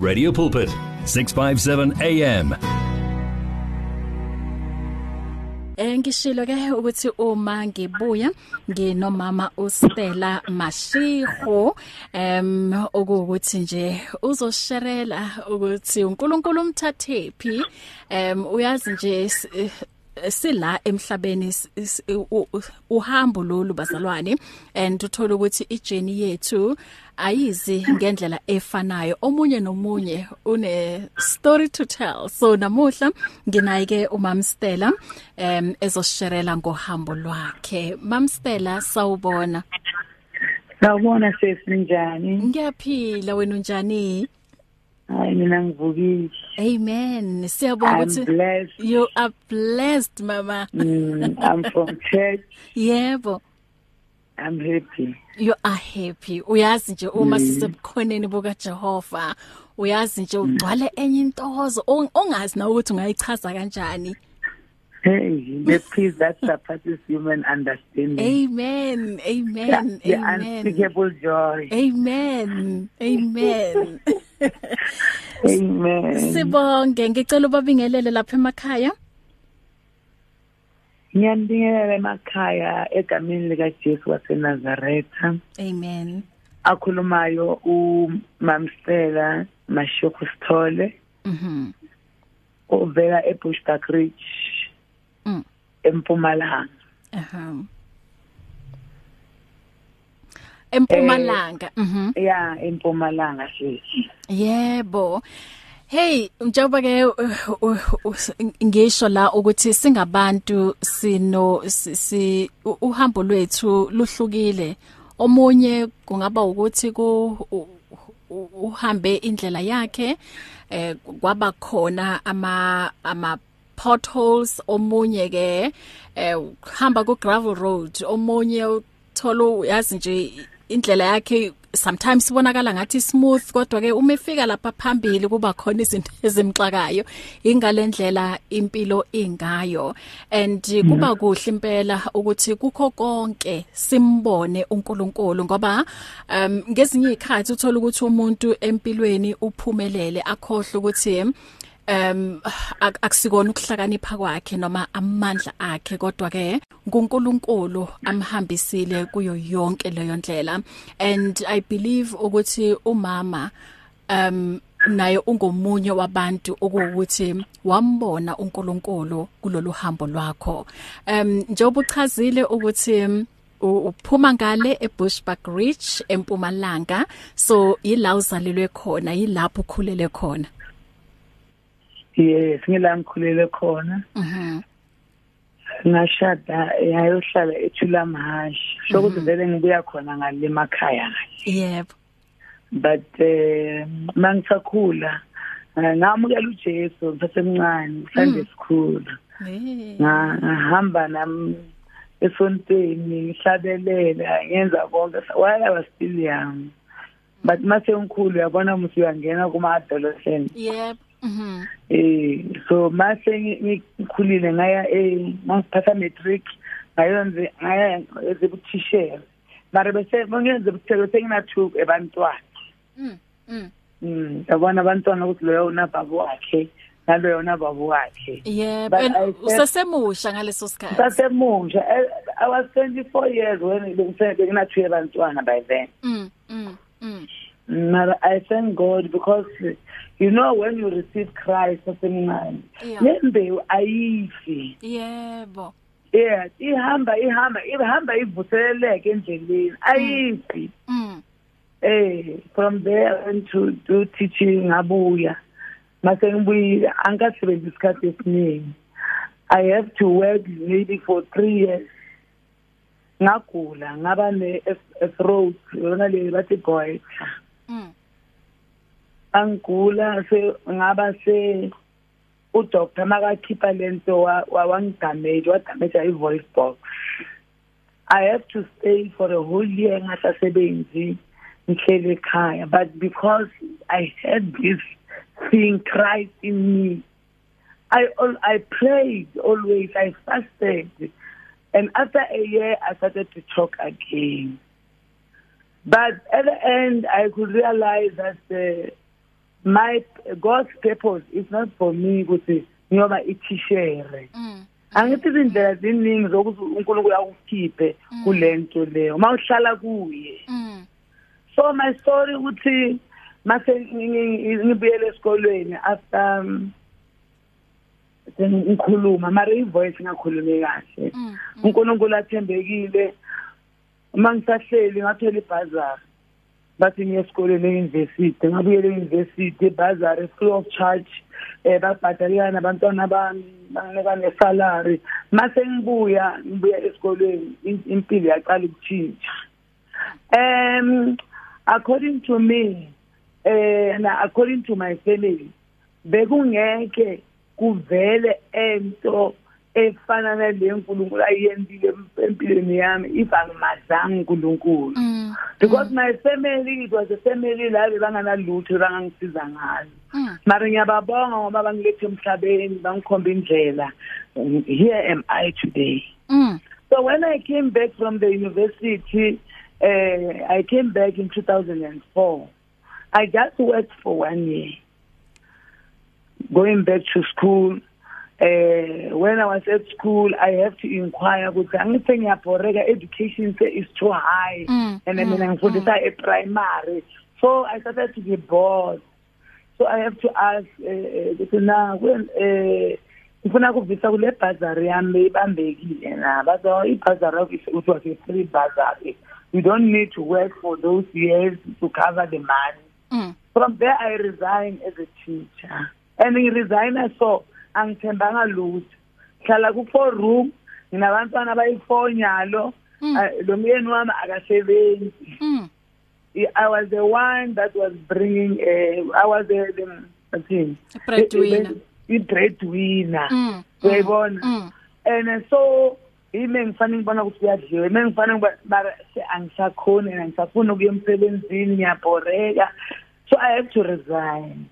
Radio Pulpit 657 AM Engishilo ke ukuthi uma ngibuya nginomama uStella Mashiho em okuthi nje uzosherela ukuthi uNkulunkulu umthathephi. Em uyazi nje sila emhlabeni uhambo lolu bazalwane and uthola ukuthi ijourney yethu ayizi ngendlela efanayo omunye nomunye une story to tell so namuhla nginayike umam Stella em ezosherela ngohambo lwakhe mam Stella sawubona Sawubona sesinjani Ngiyaphila wena unjani Hayi mina ngivukile. Amen. Siyabonga ukuthi you are blessed mama. mm, I'm from church. Yebo. I'm happy. You are happy. Uyazi nje uma mm. sisebukhoneni buka Jehova, uyazi nje ugcwale enye intozo ongazi na ukuthi ungayichaza kanjani. Hey, the peace that surpasses human understanding. Amen. Amen. The Amen. unspeakable joy. Amen. Amen. Amen. Sibonge ngicela ubabingelele lapha emakhaya. Ngiyandingelela emakhaya egameni lika Jesu waseNazaretha. Amen. Akhulumayo uMamstela Mashoko Sithole. Mhm. Ovela eBushbuck Ridge. Mm. Empumalanga. Aha. Empumalanga. Mhm. Ya, empumalanga sithi. Yebo. Hey, njengoba ke ngisho la ukuthi singabantu sino si uhambo lwethu luhlukile. Omunye kungaba ukuthi ku uhambe indlela yakhe eh kwaba khona ama ama potholes omunye ke eh hamba ku gravel road omunye uthola yazi nje indlela yakhe sometimes ibonakala ngathi smooth kodwa ke uma efika lapha phambili kuba khona izinto ezimxakayo ingalendlela impilo ingayo. And kuba kuhle impela ukuthi kukho konke simbone uNkulunkulu ngoba um ngezinye izikhathi uthola ukuthi umuntu empilweni uphumelele akhohle ukuthi um akusikona ukuhlakanipha kwakhe noma amandla akhe kodwa ke uNkulunkulu amhambisile kuyo yonke leyo ndlela. And i believe ukuthi umama um naye ungomunye wabantu okuwukuthi wambona uNkulunkulu kulolu hambo lwakho. Um njengoba uchazile ukuthi uphuma ngale eBushbuck Ridge empumalanga so yila uzalelwe khona yilapho ukhulele khona. Yes ngila ngikhulele khona. Mhm. Ngashada yayohlala ethula mahashi sokuthi vele ngibuya khona ngale emakhaya yebo. But eh mangisakhula ngamukela uJesu ngisasemncane Sunday school ngahamba nam esontweni ngihlabelela ngenza konke while I was still young but mase ngikhulu yabona musi uyangena kuma adolescent yebo. Mhm. Eh so mase ngikhulile ngaya eh mangiphatha matric ngayonze ngaya ezebuthishere mara bese ngenze ubuthishere senginathuk ebantwana Mm. Mm. Mm yabona abantwana ukuthi loyo unababa wakhe naloyo unababa wakhe Yebo usesemusha ngaleso sikhathi Sasemusha I was 24 years when benginathu abantwana by then Mm. Mm. Mm. I thank God because you know when you receive Christ asemncane lembewu ayifi yebo yeah ihamba ihamba ihamba ivuseleleke endleleni ayifi mm eh from there into to teaching ngabuya mase ngibuyile angasebenzi isikhathi esiningi i have to work maybe for 3 years ngagula ngaba ne throat yona le bathi goiter mm. Angigula se ngaba se udoctor makakhipha lento wangigamage wadamage i-voice box. I have to stay for a whole year ngasasebenzi ngihlele ekhaya. But because i had this thing christ in me i i prayed always i fasted. And after a year i started to talk again. But at the end i could realize that uh, my God's purpose is not for me ukuthi ngiyoba ithishere Mm. angithi izindlela ziningi zokuthi uNkulunkulu akukhiphe kulento leyo mawuhlala kuye Mm. so my story ukuthi mase ngibuyele esikolweni after um, sengikhuluma mara ivoice ngakhulume kahle Mm. uNkulunkulu athembekile uma ngisahleli ngathola ibhazari bathi ngiye esikoleni e-university ngabuyela e-university ibhazari free of charge eh babhadalana abantwana bami banginika nesalary. Mase ngibuya ngibuya esikolweni in- impilo yaqala ukutshintsha. Um according to me eh na according to my family bekungeke kuvele ento efana nale nkulunkulu ayiyenzile empilweni yami if angimazanga unkulunkulu Mm. because my family it was a family la bebanganalutho bangangisiza ngalo Mm. mara ngiyababonga ngoba bangilethe emhlabeni bangikhomba indlela Um, here am i today Mm. So when I came back from the university, uh, I came back in 2004. I just worked for one year. Going back to school, uh, when I was at school, I have to inquire ukuthi angithi ngiyaboreka education se is too high Mm, and I mm, mean ngifundisa e primary. So I started to be bored. So I have to ask uh, ukuthi na when uh, ngifuna kuvisa kule bazari yami ibambekile na bazo ibazari yakho it was a free bazari you don't need to work for those years to cover the money Mm. from there i resigned as a teacher and ngiresigna so angithembanga lutho. Hlala ku-four room nginabantwana abayi-four nyalo. Mm. Ah, lo myeni wami akasebenzi. Mm. I was the one that was bringing uh, I was the, the whathini Breadwinner. i breadwinner. Mm. uyayibona? And so ime ngifanele ngibona ukuthi kuyadliwa. Ime ngifanele se- angisakhoni and angisafuni ukuya emsebenzini ngiyabhoreka. So i have to resign.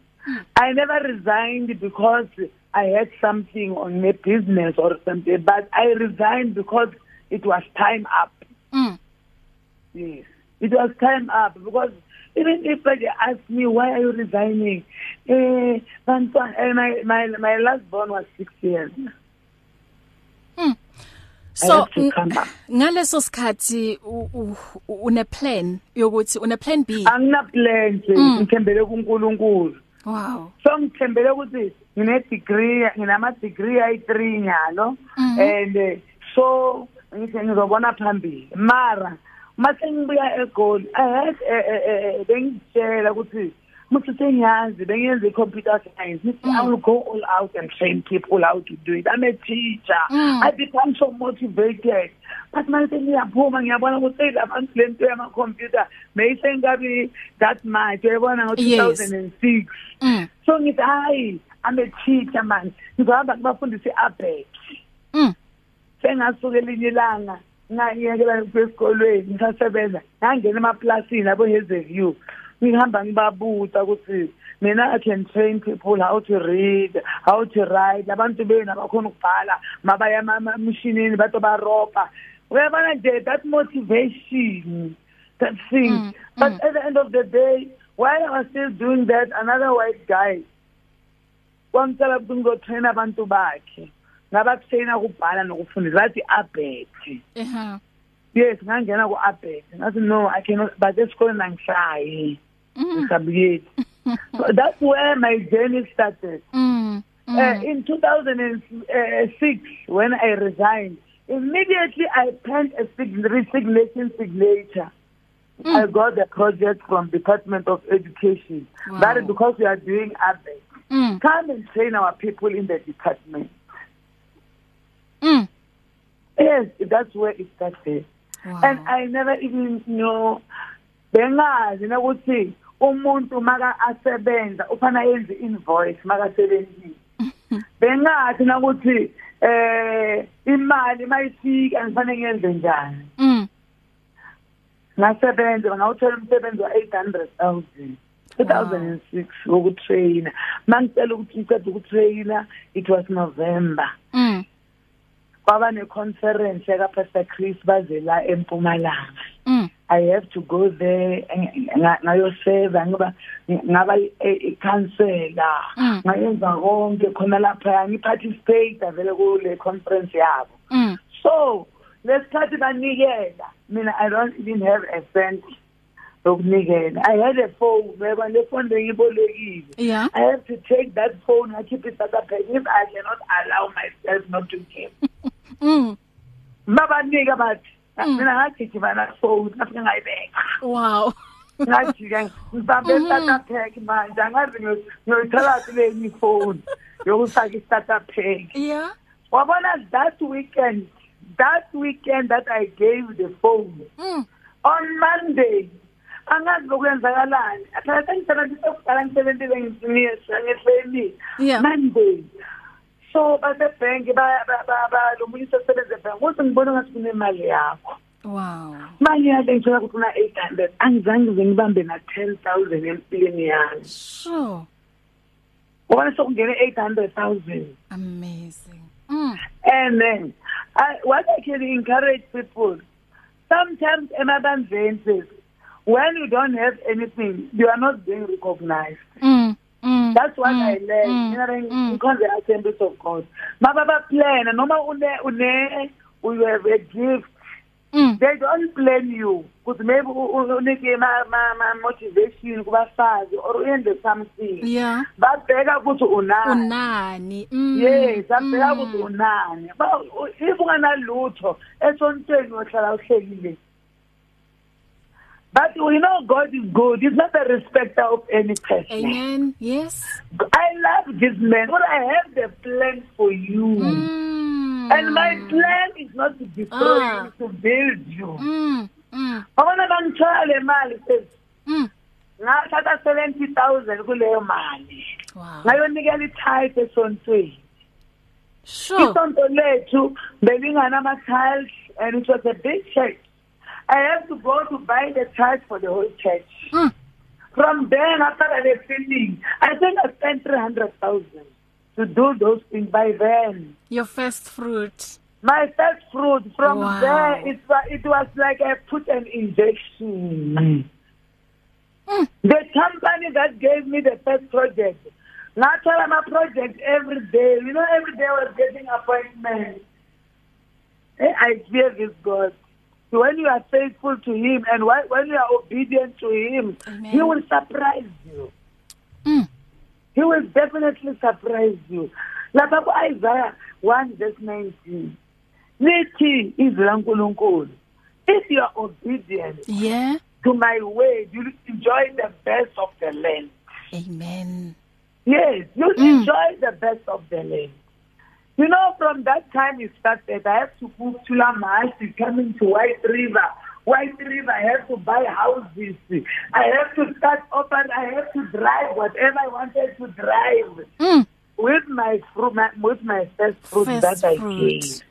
I never resigned because i had something on my business or something but i resigned because it was time up Mm. Yes, it was time up because even if they ask me why are you resigning, eh, bantwana, eh, my my my last born was six years. So have to come back. ngaleso sikhathi u- u- u- une plan yokuthi une plan B. Angina plan nje Mm. ngithembele kuNkulunkulu. Wow. So ngithembele ukuthi ngine degree nginama degree ayi3 nyalo Mhm. and eh, so ngithi ngizobona phambili. Mara mase ngibuya eGoli I had eh, eh, eh, bengitshela ukuthi muthi sengiyazi bengenza i-computer science Ngithi, Mm. I will go all out and train people how to do it I'm a teacher Mm. I become so motivated but manje ngiyaphuma ngiyabona ukuthi hey labantu lento yama-computer mayisengikabi that much uyayibona Yes. ngo-2006 Mm. so ngithi hayi I'm a teacher man ngizohamba ngibafundise i-abet Mm. sengasuka elinye ilanga ngayekela kwesikolweni ngisasebenza ngangena emaplasini abo Hazelview ngihamba ngibabuza ukuthi mina I can train people how to read how to write. Abantu bena bakhona ukubhala mabaya emishinini bato baropa. Uyabona nje that motivation that thing. Mm, but mm. at the end of the day while I was still doing that another white guy kwamtshela ukuthi ngizotraina abantu bakhe. Ngabakutraina ukubhala nokufundisa bathi abet. Eha. yes ngangena ku-abet. Ngathi no i cannot but esikoleni angihlayi Mm. so that's where my journey started Mm. uh, Mm. in 2006 when i resigned immediately i penned a sig- resignation signature Mm. I got the project from Department of Education. Wow. That is because we are doing ABET. Mm. Come and train our people in the department. Mm. Yes, that's where it started. Wow. And I never even know bengazi ukuthi umuntu maka asebenza ufana yenze invoice maka sebenzisa. Bengathi ukuthi eh imali mayifika ngifanele ngenze njani. Mm. ngasebenza ngawuthola umsebenzi wa-800,000 2006 wokutraina mangicela ukuthi ngiceda ukutraina it was november Mm. kwaba ne-conference yakapastor chris bazela empumalanga Mm. I have to go there ngayoseva ngoba ngaba icounselor Mm. ngayenza konke khona lapha ngiparticipate vele kule conference yabo Mm. so lesikhathi banikela mina i don't even have a cent yokunikela i had a phone yeba le phone bengibolekile i have to take that phone ngakhipha isata pack if i cannot allow myself not to give Mm. babanika bathi. Mina ngagijima na phone ngafika ngayibeka Wow. ngajika ngibambe isata pack manje angazi ngiyo- ngiyoyithola kule enye ifone yokufaka isata pack Yeah. wabona that weekend that weekend that i gave the phone Mm. on monday angazi lokwenzakalani aphela sengisebenzise ukudala ngisebenzile ngefamily Yeah. monday so basebhenki lo munye usesebenze ebhenki ukuthi ngibone ngathi kunemali yakho Wow. manje yale ngithola ukuthi una-eight hundred angizange ngize ngibambe na-ten thousand empilweni yami Sure. ngobana sokungene eight hundred thousand Amazing. Mm. And then, I, what I can encourage people, sometimes emabandleni when you don't have anything, you are not being recognized. Mm. Mm. That's what Mm. I learned. Mm. In, Mm. in the assemblies of God. Mababa plan, noma une une you have a gift. Mm. They don't blame you. Because maybe unike ma ma motivation kubafazi or uyenze something. Yeah. Babheka ukuthi unani. Unani? Mm. yes abheka Mm. ukuthi unani Ba- if unganalutho esontweni uyohlala uhlekile but we know god is good he's not a respecter of any person Amen. Yes. i love this man but i have the plan for you Mm. and my plan is not to destroy Ah. you to build you Mm. Mm. abona bangithola le mali says Mm. ngathatha 70000 kuleyo mali Wow. ngayonikela itithe esontweni Sure. isonto lethu belinganama-tiles and it was a big church i have to go to buy the tiles for the whole church Mm. from there after the filming i think i spent 300000 to do those things by then Your first fruit. my first fruit from Wow. there it, it was like i put an injection Mm. the company that gave me the first project ngathola ama-project every day you know every day I was getting appointments i fear this god when you are faithful to him and wh- when you are obedient to him Amen. he will surprise you Mm. he will definitely surprise you lapha ku-isaiah 1 verse 19 lithi izwi lankulunkulu if you are obedient Yeah. to my way you will enjoy the best of the land Amen. Yes, you Mm. enjoy the best of the land. You know, from that time it started, I have to move to La Masi, coming to White River. White River, I have to buy houses. I have to start open. I have to drive whatever I wanted to drive Mm. with my fruit, my, with my first fruit First that I fruit. gave.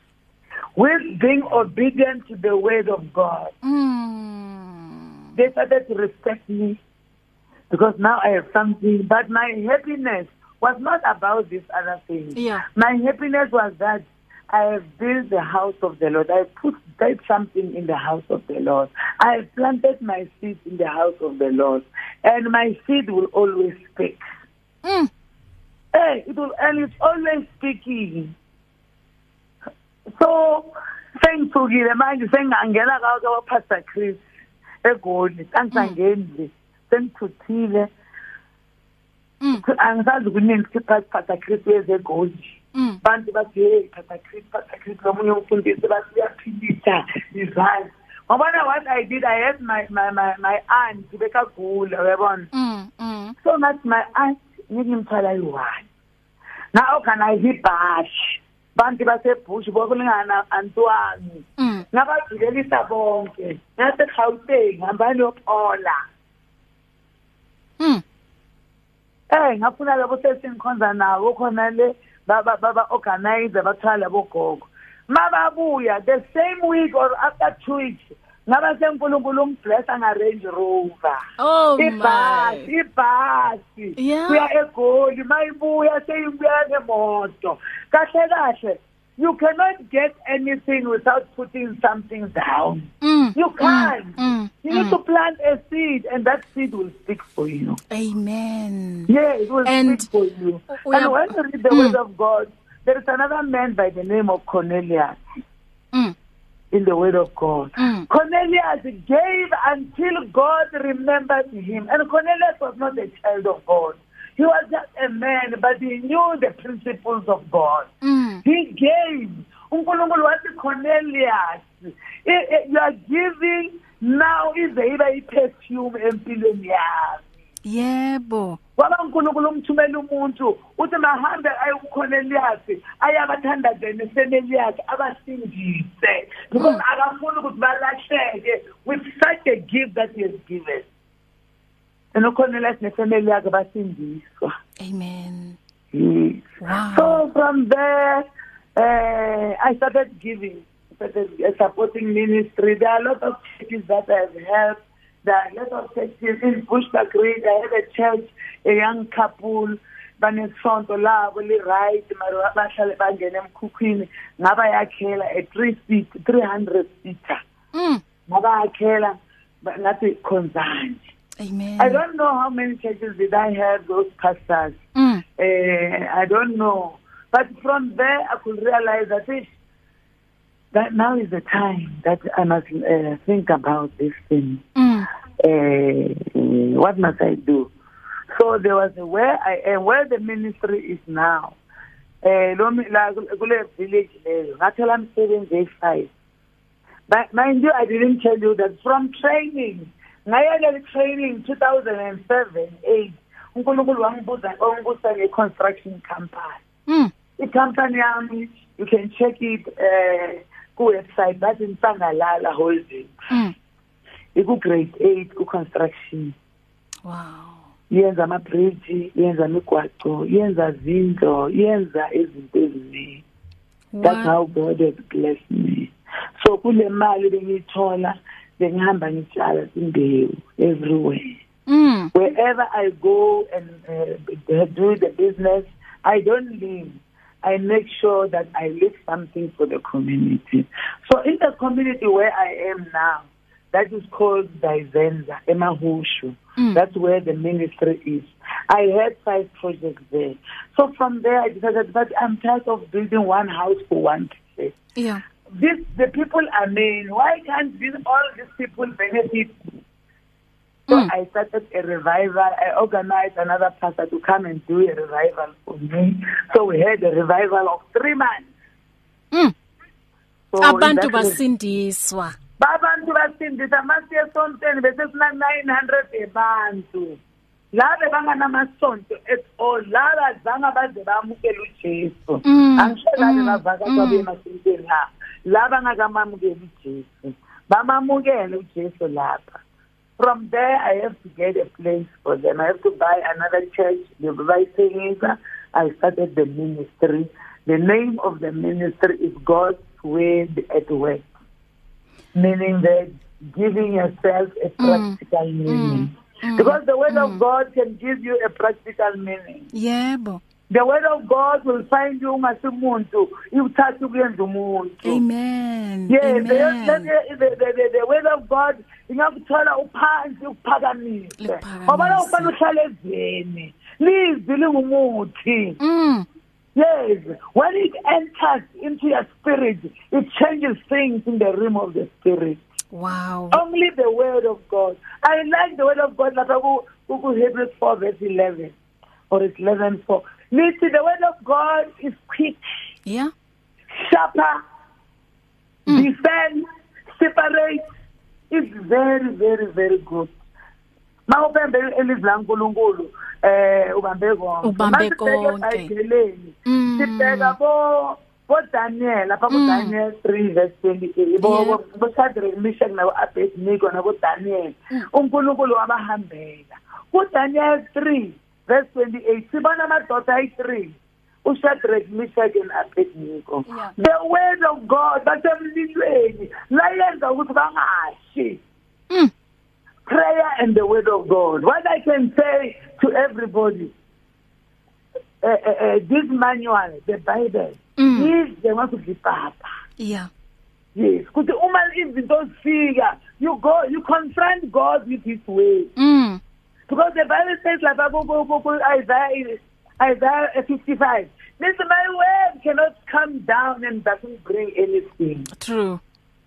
With being obedient to the word of God. Mm. They started to respect me because now I have something. But my happiness was not about this other thing. Yeah. My happiness was that I have built the house of the Lord. I put did something in the house of the Lord. I have planted my seed in the house of the Lord. And my seed will always speak. Mm. Hey, it will, and it's always speaking. So, sengithukile manje sengangena kawo Pastor Chris eGoli. Angisangeni nje. Sengithuthile. Mm. Angisazi kuningi ukuthi Pastor Chris wezegoli. Mm. Bantu bathi hey Pastor Chris, Pastor Chris lomunye umfundisi bathi uyaphilisa izandla. Ngobona what I did I had my my my my aunt bekagula uyabona. Mm. Mm. so ngathi my aunt ngimthwala yi-one nga-organize ibhashi bantu basebush bokulingana antwani Mm. ngabajikelisa bonke ngasegauteng hambani yopola Mm. Eh ngafuna labo sesingikhonza nawo khona le baba baba organize bathwala labo gogo mababuya the same week or after two weeks ngaba senkulunkulu umblessa nga Range Rover. Oh my. ibhasi kuya egoli mayibuya seyibuya ngemoto. Kahle kahle. You cannot get anything without putting something down. Mm, You can't. mm, you need to plant a seed, and that seed will speak for you. Amen. Yeah, it will And speak for you. and are- when you read the word of God, there is another man by the name of Cornelius Mm. in the word of God. Mm. Cornelius gave until God remembered him. And Cornelius was not a child of God. He was just a man, but he knew the principles of God. Mm. He gave. uNkulunkulu wathi Cornelius, eh, eh, you are giving now ize ibe iperfume empilweni yami. Yebo. Kwaba uNkulunkulu umthumela umuntu uthi mahambe aye kuCornelius ayabathandazene ifamily yakhe abasindise because akafuni ukuthi balahleke with such a gift that he has given. And uCornelius nefamily yakhe basindiswa. Amen. Yes. Wow. So from there, uh, I started giving, started uh, supporting ministry. There are a lot of churches that I have helped. There are a lot of churches in Bushbuckridge. I had a church, a young couple, banesonto labo li-right mara bahlale bangena emkhukhwini ngabayakhela a three seat 300 seater Mm. ngabayakhela ba- ngathi khonzani Amen. I don't know how many churches did I have those pastors Mm. uh, I don't know. But from there, I could realize that if that now is the time that I must uh, think about this thing. Mm. Uh, what must I do? So there was a where I am, where the ministry is now. Eh lo la kule village leyo ngathela umsebenzi efive. But mind you I didn't tell you that from training ngayele training 2007 8 uNkulunkulu wangibuza ongibuza ngeconstruction company. Mm. icompany yami you can check it uh ku website bathi Nsangalala Holdings Mm. iku grade 8 ku construction Wow. yenza ama bridge yenza imigwaco yenza zindlo yenza izinto eziningi that's Wow. how God has blessed me so kule mali bengiyithola bengihamba ngitshala imbewu everywhere Mm. wherever I go and uh, do the business, I don't leave. I make sure that I leave something for the community. So in the community where I am now, that is called Dizenza, Emahushu. Mm. That's where the ministry is. I had five projects there. So from there, I decided that I'm tired of building one house for one person. Yeah. This, the people are mean. Why can't these, all these people benefit so Mm. I started a revival. I organized another pastor to come and do a revival for me. So we had a revival of three months. Mm. So Abantu basindiswa. babantu basindisa masiye esontweni bese sina 900 ebantu laba banganamasonto at all laba zanga baze bamukela uJesu Mm, angishelabe mm, bavakashwa mm. Laba ngakamamukela uJesu. Bamamukele uJesu lapha. From there i have to get a place for them. I have to buy another church. Bayithengisa i started the ministry. The name of the ministry is God's word at work. Meaning that giving yourself a practical meaning. Because the word of God can give you a practical meaning. Yebo. The word of God will find you ngasimuntu, iwuthatha ukuyenza umuntu. Amen. Yes, the, Amen. the, the, the, the word of God ingakuthola uphansi ukuphakamise. Ngoba ufana uhlale ezweni. Lizwi lingumuthi. Mm. Yes, when it enters into your spirit, it changes things in the realm of the spirit. Wow. Only the word of God. I like the word of God. Ku- ku Hebrews 4 verse 11 or it's 11 4. Listen, the word of God is quick, Yeah. sharper, defend, separate. It's very, very, very good. Mawubambe elizwi laNkuluNkulu eh ubambe konke. Ubambe konke. Mm. Sibheka bo bo Daniel lapha ku Mm. Daniel 3 verse 28 bo bo- bo Shadrach Meshach nabo Abednego nabo Daniel uNkulunkulu wabahambela ku Daniel 3 verse 28 sibona amadoda ayi3 uShadrach Meshach and Abednego. The word of God basemlilweni layenza ukuthi bangashi. Mm. prayer and the word of God. What I can say to everybody, uh, uh, uh, this manual, the Bible, Mm. yidle ngasudla ipapa yeah. Yes kuthi uma izinto zifika you go you confront God with his way. Mm. Because the bible says ku Isaiah Isaiah 55 listen my word cannot come down and doesn't bring anything. True.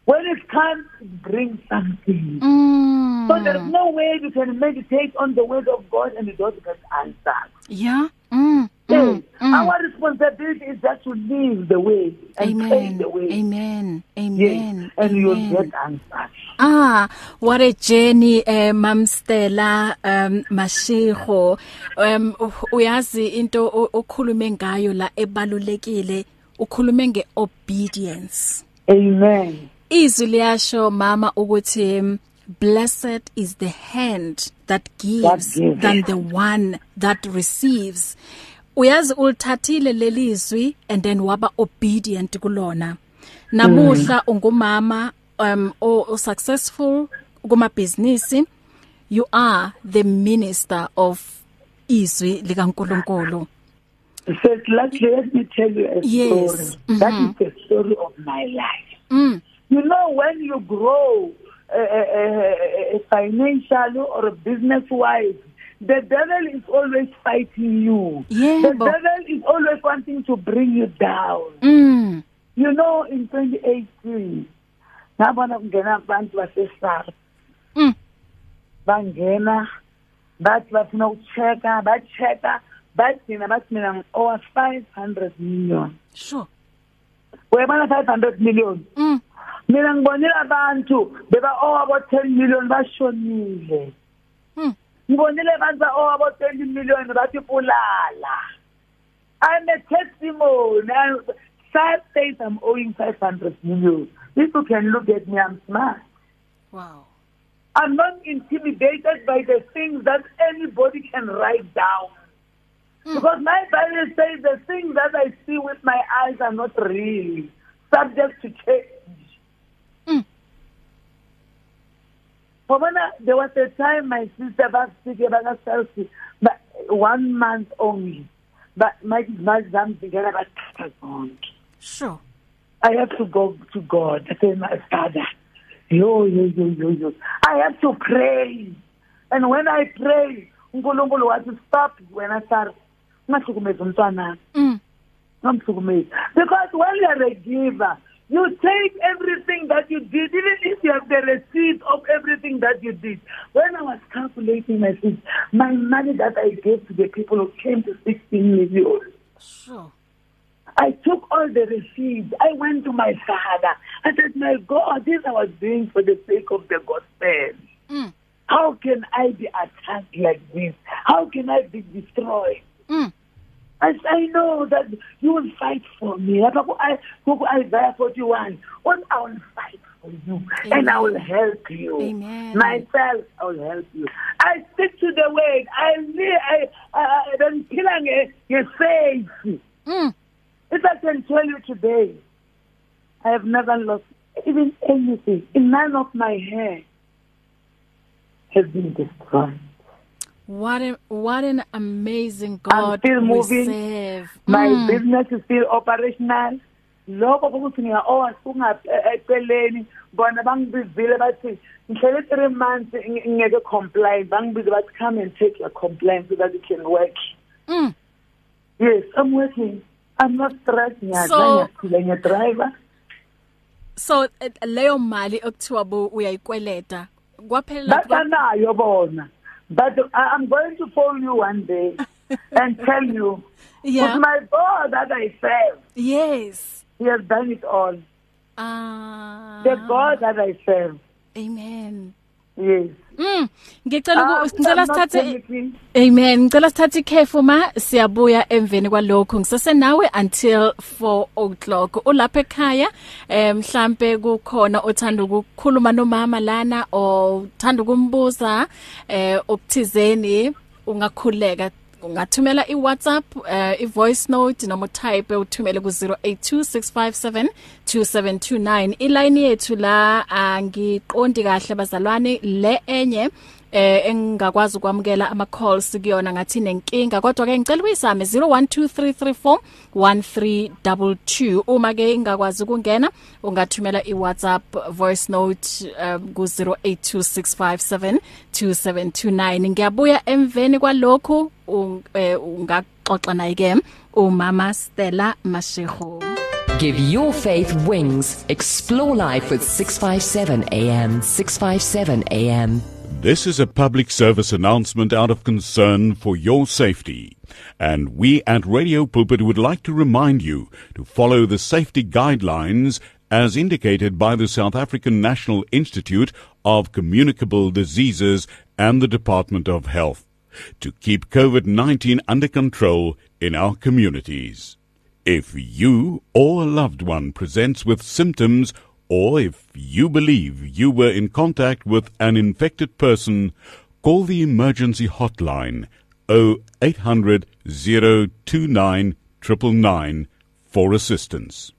When it comes it brings something. Mm. So there's no way you can meditate on the word of God and it doesn't get answered yeah? Mm. Yes. Mm. Our responsibility is just to live the way and Amen. take the way. Amen. Amen. Yes. And Amen. you'll get answers. Ah, what a journey eh Mam Stella um Mashego um uyazi into okhulume ngayo la ebalulekile ukhulume ngeobedience Amen. Izwi liyasho mama ukuthi um, blessed is the hand that gives, That gives. than the one that receives uyazi ulithathile lelizwi and then waba obedient kulona namuhla ungumama um o, o successful kuma business you are the minister of izwi likaNkuluNkulu So let, let me tell you a Yes. story. Mhm. That is the story of my life. mm You know, when you grow uh, uh, uh, financially or business-wise, the devil is always fighting you. Yeah, the devil is always wanting to bring you down. mm. You know, in 2018, ngabona kungena abantu basesar mm. Bangena bathi bafuna ukuchecka bachecka bagcina bathi mina ngi-over 500 million. Sure. Uyabona 500 million? Mm. Mina ngibonile abantu beba-owabo 10 million bashonile. Mm. Ngibonile abantu ba-owabo 20 million bathi bulala I'm a testimony. I, five days I'm owing 500 million. People can look at me, I'm smart. wow I'm not intimidated by the things that anybody can write down. Mm. Because my Bible says the things that I see with my eyes are not real, subject to change. Mm. Pomona, there was a time my sister about Chelsea, but one month only. But my my son began about sure I have to go to God. I say, my father, yo, yo, yo, yo, yo. I have to pray. And when I pray, uNkulunkulu wathi stop wena Sara. Ngahlukumeza umntwana. mm Ngamhlukumeza. Because when you are a giver, you take everything that you did, even if you have the receipt of everything that you did. When I was calculating my things, my money that I gave to the people who came to 16 million. sure I took all the receipts. I went to my father. I said, My God, this I was doing for the sake of the gospel. mm How can I be attacked like this? How can I be destroyed? mm As I know that you will fight for me. Lapha ku- I- Isaiah 41. What I will fight for you and I will help you. Amen. Myself, I will help you. I stick to the word. I live. I, I, then killing faith. mm If I can tell you today, I have never lost even anything. None of my hair has been destroyed. What a, what an amazing God still we moving. serve. My Mm. business is still operational. Lokho ukuthi ngiya-owa eceleni bona bangibizile bathi ngihlele three months ngi- ngingeke complain bangibize bathi come and take your complaint so that you can work Mm. yes i'm working i'm not stressed ngiyadla So- ngiyaphila ngiyadriver So eh, leyo mali okuthiwa bo uyayikweleta kwaphela batanayo bona but i'm going to phone you one day and tell you Yeah. with my god that i serve Yes. he has done it all Ah. the god that i serve Amen. Yes Mm. Ngicela uku- ngicela sithathe. Amen. Ngicela sithathe ikhefu ma siyabuya emveni kwalokho. Ngisase nawe until 4 o'clock. Ulapha ekhaya eh mhlambe kukhona othanda ukukhuluma nomama lana o thanda ukumbuza eh okuthizeni ungakhuleka ungathumela iWhatsApp uh, ivoice note noma type uthumele ku 0826572729 iline yethu la angiqondi kahle bazalwane. Le enye eh engakwazi ukwamukela ama calls kuyona ngathi nenkinga kodwa ke ngicela uyisame 0123341322 uma ke ingakwazi ukungena ungathumela iWhatsApp voice note um, ku 0826572729 ngiyabuya emveni kwalokhu eh, ungaxoxa naye ke umama Stella Mashego Give your faith wings. Explore life with 657 AM. 657 AM. This is a public service announcement out of concern for your safety. And we at Radio Pulpit would like to remind you to follow the safety guidelines as indicated by the South African National Institute of Communicable Diseases and the Department of Health to keep COVID-19 under control in our communities. If you or a loved one presents with symptoms or if you believe you were in contact with an infected person, call the emergency hotline 0800 029 999 for assistance.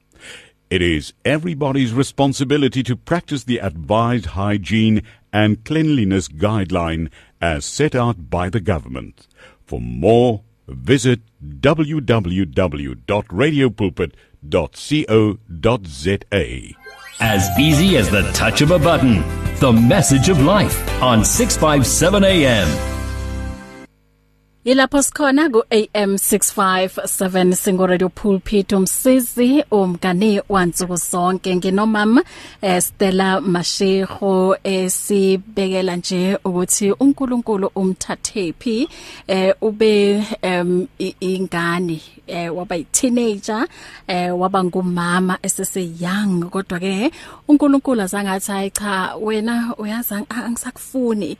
It is everybody's responsibility to practice the advised hygiene and cleanliness guideline as set out by the government. For more visit www.radiopulpit.co.za. As easy as the touch of a button. The message of life on 657 AM. Yilapho sikhona ku AM 657 singo radio pulpit umsizi umngane wansuku zonke. Nginomama eh, Stella Mashego esibekela nje ukuthi uNkulunkulu umthathephi eh ube ingane eh waba yi teenager eh waba ngumama esese young kodwa ke uNkulunkulu azangathi cha wena uyazi angisakufuni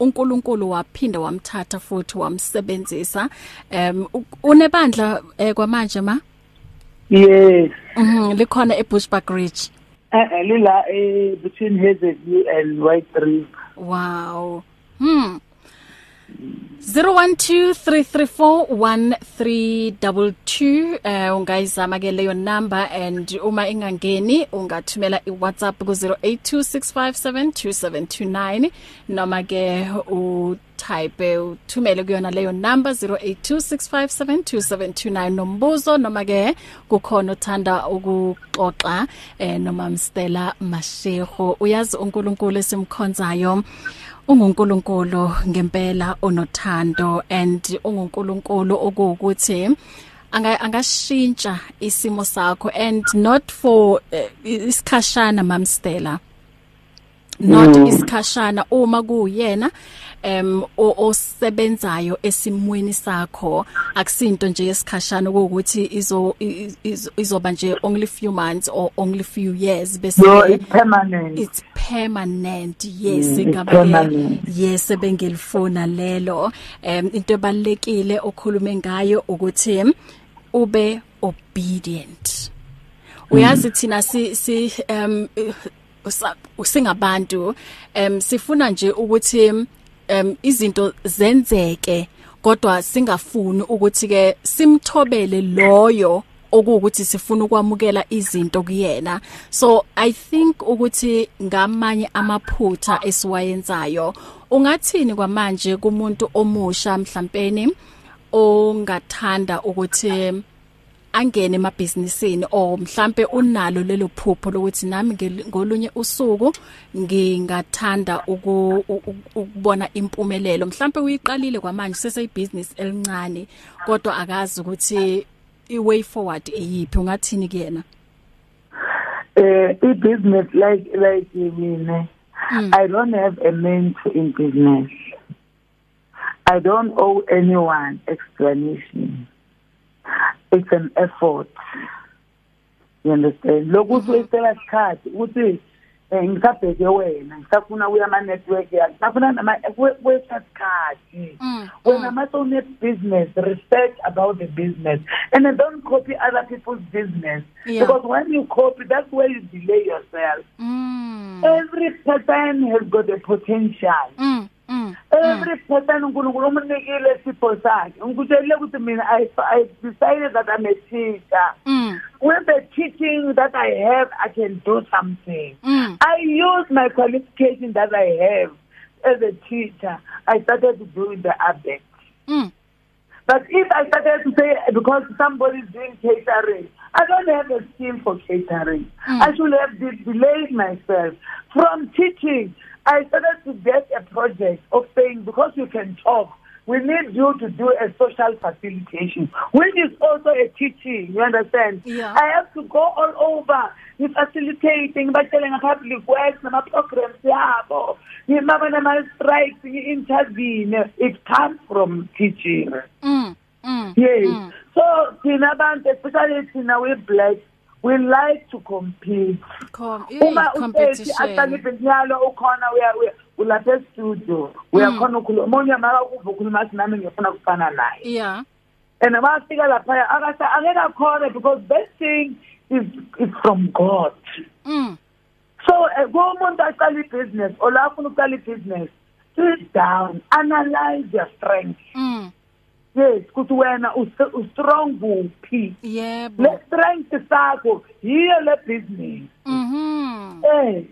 uNkulunkulu waphinda wamthatha futhi wamsebenzisa. Um unebandla eh, kwamanje ma? Yes. Mhm likhona eBushbuck Ridge. Eh lila eh between Hazelview and White River. Wow. Hmm. 0123341322 eh ungayizama ke leyo number and uma ingangeni ungathumela iWhatsApp ku 0826572729 noma ke u type uthumele kuyona leyo number 0826572729 nombuzo noma ke kukhona uthanda ukuxoxa eh noma Mstela Mashego. Uyazi uNkulunkulu esimkhonzayo. Ungunkulunkulu ngempela onothando and ungunkulunkulu okuwukuthi anga angashintsha isimo sakho and not for uh, isikhashana mamstela not mm. isikhashana uma kuyena em osebenzayo esimweni sakho. Akusinto nje yesikhashana ukuthi izo izoba nje only few months or only few years bese no it's permanent. It's permanent. Yes mm, ngaba yes bengilifuna lelo. Em into ebalekile okhulume ngayo ukuthi ube obedient. Uyazi thina si si um usingabantu em sifuna nje ukuthi em izinto zenzeke kodwa singafuni ukuthi ke simthobele loyo okuwukuthi sifuna ukwamukela izinto kuyena. So i think ukuthi ngamanye amaphutha esiwayenzayo ungathini kwamanje kumuntu omusha mhlawumbe ongathanda ukuthi angene emabhizinisini or mhlambe unalo lelo phupho lokuthi nami ngolunye usuku ngingathanda ukubona impumelelo. Mhlambe uyiqalile kwamanje seseyibusiness elincane kodwa akazi ukuthi iway forward eyipi ungathini kuyena? Eh i business like like mina hmm. i don't have a mentor in business i don't owe anyone explanation. It's an effort. You understand? Lokuthi uyicela isikhathi uthi eh ngisabheke wena ngisafuna uya ama network ngisafuna nama wesikhathi wena mase une business research about the business and then don't copy other people's business yeah. because when you copy that's where you delay yourself. Mm. every person has got a potential. Mm. Every person uNkulunkulu umnikile isipho sakhe. Ngikutshelile ukuthi mina I I decided that I'm a teacher. Mm. With the teaching that I have I can do something. Mm. I use my qualification that I have as a teacher, I started doing the abet. Mm. But if I started to say because somebody is doing catering, I don't have a skill for catering. Mm. I should have de- delayed myself from teaching. I started to get a project of saying because you can talk, we need you to do a social facilitation, which is also a teaching. You understand? Yeah. I have to go all over. You facilitating, batshele nga-public works nama-programs yabo ngimaba nama-strikes ngi-intervene it comes from teaching Mm. Mm. yes Mm. so thina abantu especially thina we-black we like to compete. Com uma usethi aqaliphe njalo ukhona uya- ulapha estudio uyakhona ukhuluma omunye makakuva ukhuluma athi nami ngifuna kufana naye. Yeah. and mafika laphaya akasa angeke akhone because that thing is is from god. Mm. so eh, kumuntu aqala ibhizinesi or la afuna ukuqala ibhizinesi sit down analyze your strength. Mm. Yes ukuthi wena us- u-strong kuphi Yebo. le strength sakho yiyo le business Mhm. eh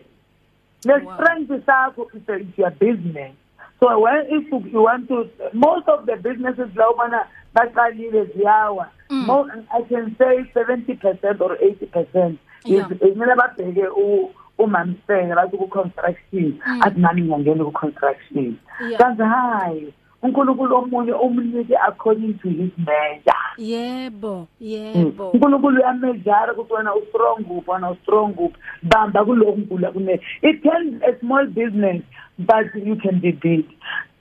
the Wow. strength sakho is a- is your business so when if you- you want to most of the businesses la ubona baqalile ziyawa Mm. Mo- i can say 70 percent or 80 percent Yeah. kumele babheke u- umamsenge bathi ku-construction Mm. athi nami ngiyangena ku-construction Yeah. kanti hayi unkulunkulu omunye umnike according to his measure Yebo. Mm. Yebo. unkulunkulu uyamejara ukuthi wena u-strong kuphi wena u-strong kuphi bamba kuloku nkulu akune it can a small business but you can be big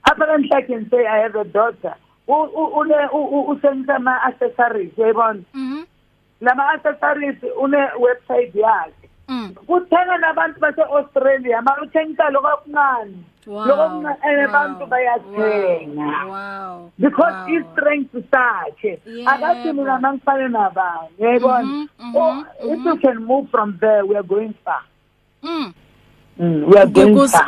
i can say i have a daughter une- u- u- usebenzisa ama-accessories uyayibona Mhm. lama-accessories une-website yakhe Mm. kuthenga nabantu base-australia ma uthengisa lokho okuncane Wow. wow, abantu bayathenga. Wow. because wow. i-strength sakhe akathi mina mangifane nabanye uyayibona Mhm, mhm, oh if you can move from there we are going far. Mm. mm,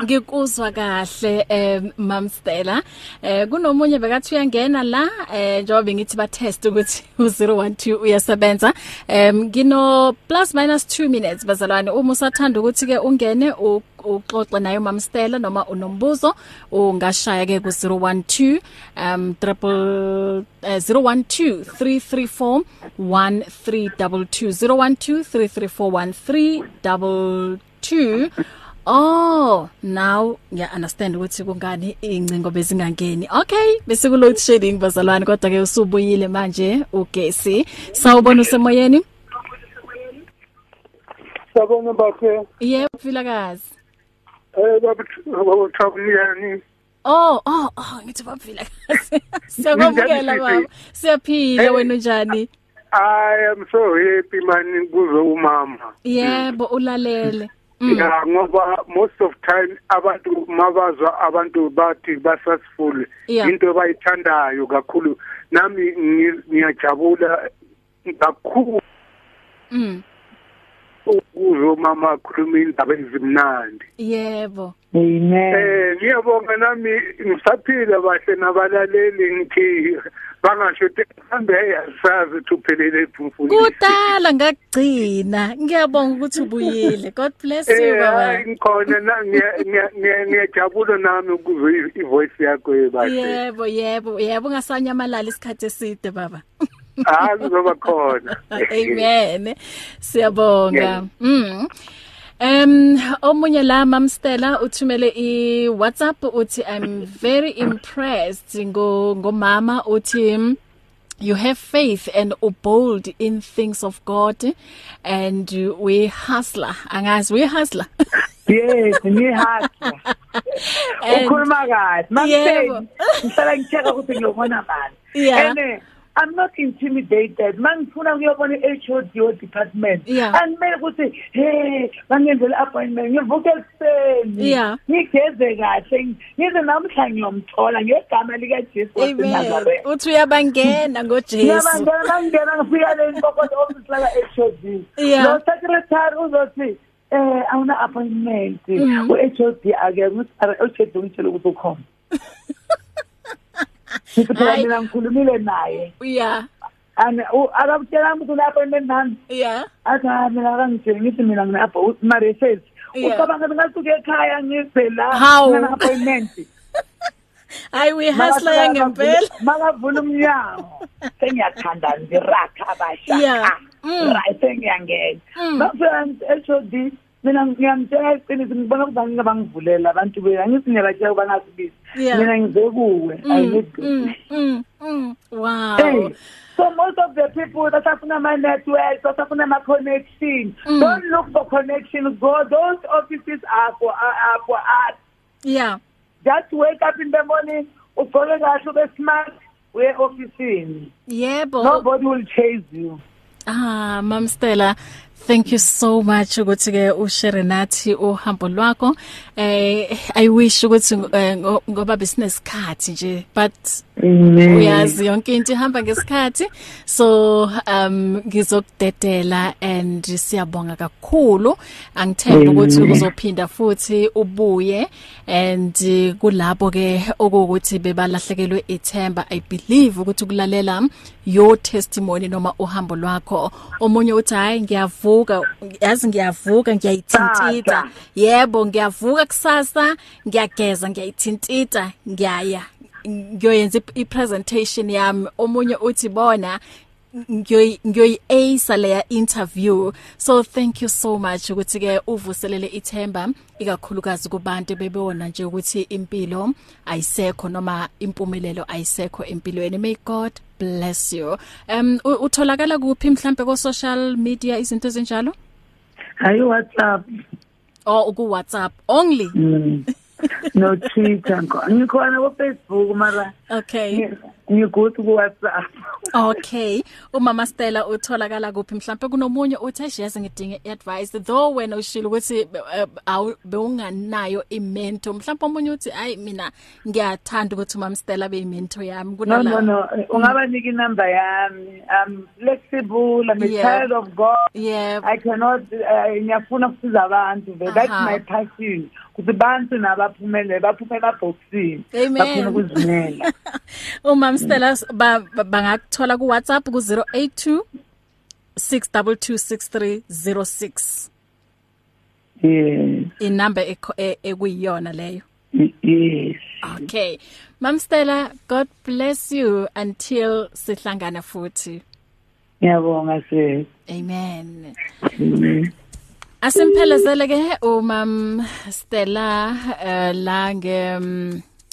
Ngikuzwa kahle eh Mam Stella. Eh kunomunye bekathi uyangena la eh njengoba ngithi ba test ukuthi u012 uyasebenza. Em ngino plus minus 2 minutes bazalwane. Uma usathanda ukuthi ke ungene u- uxoxe nayo Mam Stella noma unombuzo ungashaya ke ku 012 um triple eh, 012 334 1322 012 334 1322 Oh, now ngiya understand ukuthi kungani incingo bezingangeni. Okay, bese ku load shedding bazalwane kodwa ke usubuyile manje ugesi. Sawubona usemoyeni? Sabona bakhe Yebo, Vilakazi. Eh babuthabuyani Oh, oh, oh, ngithi baphilakazi. Siyakwamukela baba. Siyaphila wena unjani? I am so happy man kuzo umama Yebo, ulalele. Mm. ya ngoba most of time abantu mabazwa abantu bathi ba successful Yeah. into bayithandayo kakhulu nami ngi- ngiyajabula kakhulu Mm. Kuzo mama akhuluma indaba ezimnandi Yebo. amen Eh ngiyabonga nami ngisaphila bahle nabalaleli ngithi bangasho ukuthi mhlambe asazi thuphelele ephumfuni Kudala ngakugcina. Ngiyabonga ukuthi ubuyile. God bless you Eh baba. hayi, ngikhona na ngiya- ngiya- ngiya- ngiyajabula nami ukuzwa i- ivoice yakho bahle Yebo, yebo, yebo ungasanyamalala isikhathi eside baba. Hayi kuzoba khona Amen. Siyabonga. Mm. Um omunye la Mam Stella uthumele i WhatsApp uthi I'm very impressed ngo ngomama uthi mm, you have faith and are bold in things of God and we hustler angazi we hustler yes ngihasla And- ukhuluma kahle Yebo. mangitheni ngihlala ngitheka ukuthi ngiyobona mali Yeah. And eh, I'm not intimidated mangifuna ukuyobona i-HOD o department Yeah. andimele ukuthi hey bangenzele appointment ngivuke ekuseni Yeah. ngigeze kahle ngize namhla ngiyomthola ngegama likajesu Amen waseNazaretha uthi uyabangena ngoJesu ngiyabangena mangingena ngifika le nkokodo office laka HOD Yeah. lo secretary uzothi eh awuna appointment Mhm. u HOD ake uHOD ngitshela ukuthi ukhona Ngithi phela Hayi. mina ngikhulumile naye yeah and akabutshela ukuthi une appointment nami yeah athi "Ah, mina akangitsheli ngithi mina ngine mari says Yeah. ucabanga ngasuke ekhaya ngize la Hawu. ngina appointment hayi uyihustler ngempela makavula umnyango sengiyakhanda ngirakha abasha Yeah. Mm. right sengiyangena Mm. mafika eshodi mina ngiyamtshela iqiniso ngibona ukuba ngingabangivulela abantu be angithi ngiyabatshela ukuba ngasibisi Yeah. mina ngize kuwe Mm, you mm, mm, wow Hey, so most of the people that have my network, that have my connection, Mm. don't look for connections. Go, those offices are for are, are for us. yeah Just wake up in the morning, ugqoke kahle ube smart, uye ofisini. yebo Nobody will chase you. Ah, Mam Stella, thank you so much ukuthi ke ushare nathi uhambo lwakho. Eh I wish ukuthi eh, ngo- ngoba besinesikhathi nje but uyazi yonke into ihamba ngesikhathi. So um ngizokudedela and siyabonga kakhulu. Angithemba ukuthi uzophinda futhi ubuye and eh, kulabo ke okuthi bebalahlekelwe ithemba. I believe ukuthi ukulalela your testimony noma uhambo lwakho omunye uthi hayi ngiyavuka yazi ngiyavuka ngiyayithintita Tata. yebo ngiyavuka kusasa ngiyageza ngiyayithintita ngiyaya ngiyoyenza i- i-presentation yami. Omunye uthi bona ngiyoyi ngiyoyi ace leya interview so thank you so much ukuthi ke uvuselele ithemba ikakhulukazi kubantu bebona nje ukuthi impilo ayisekho noma impumelelo ayisekho empilweni. May god bless you. Um u- utholakala kuphi mhlambe ko social media izinto ezinjalo? Hayi WhatsApp, or ku WhatsApp only no Twitter, ngikhona ku Facebook mara okay. Ngi- ngikuthi ku WhatsApp. Okay, umama Stella utholakala kuphi? Mhlawumbe kunomunye uthi ashiyaze ngidinge advice though wena ushilo ukuthi eh, awu bewunganayo imento mhlawumbe omunye uthi ayi mina ngiyathanda ukuthi umama Stella be imento yami. No no kunala no, ungabanika inamba yami. I'm flexible, I'm a Yeah. child of God. yeah. I cannot uh, ngiyafuna ukusiza abantu. But that's Aha. my passion. Ukuthi bantu nabaphumelele baphume emaboxini Amen. bafuna umama Stella bangakuthola ku WhatsApp ku 082 6226306 yes inamba e- ekuyiyona leyo yes Okay. Mam Stella, God bless you until sihlangana futhi. ngiyabonga se Amen. Asimphelezele ke umam Stella uh, la nge um,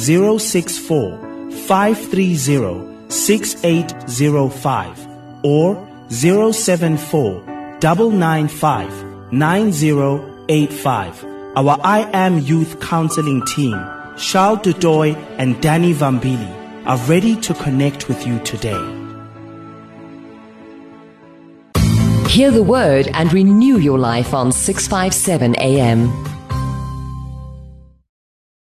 064 530 6805 or 074 995 9085. Our I Am Youth Counseling team, Charles Dudoy and Danny Vambili, are ready to connect with you today. Hear the word and renew your life on 657 AM.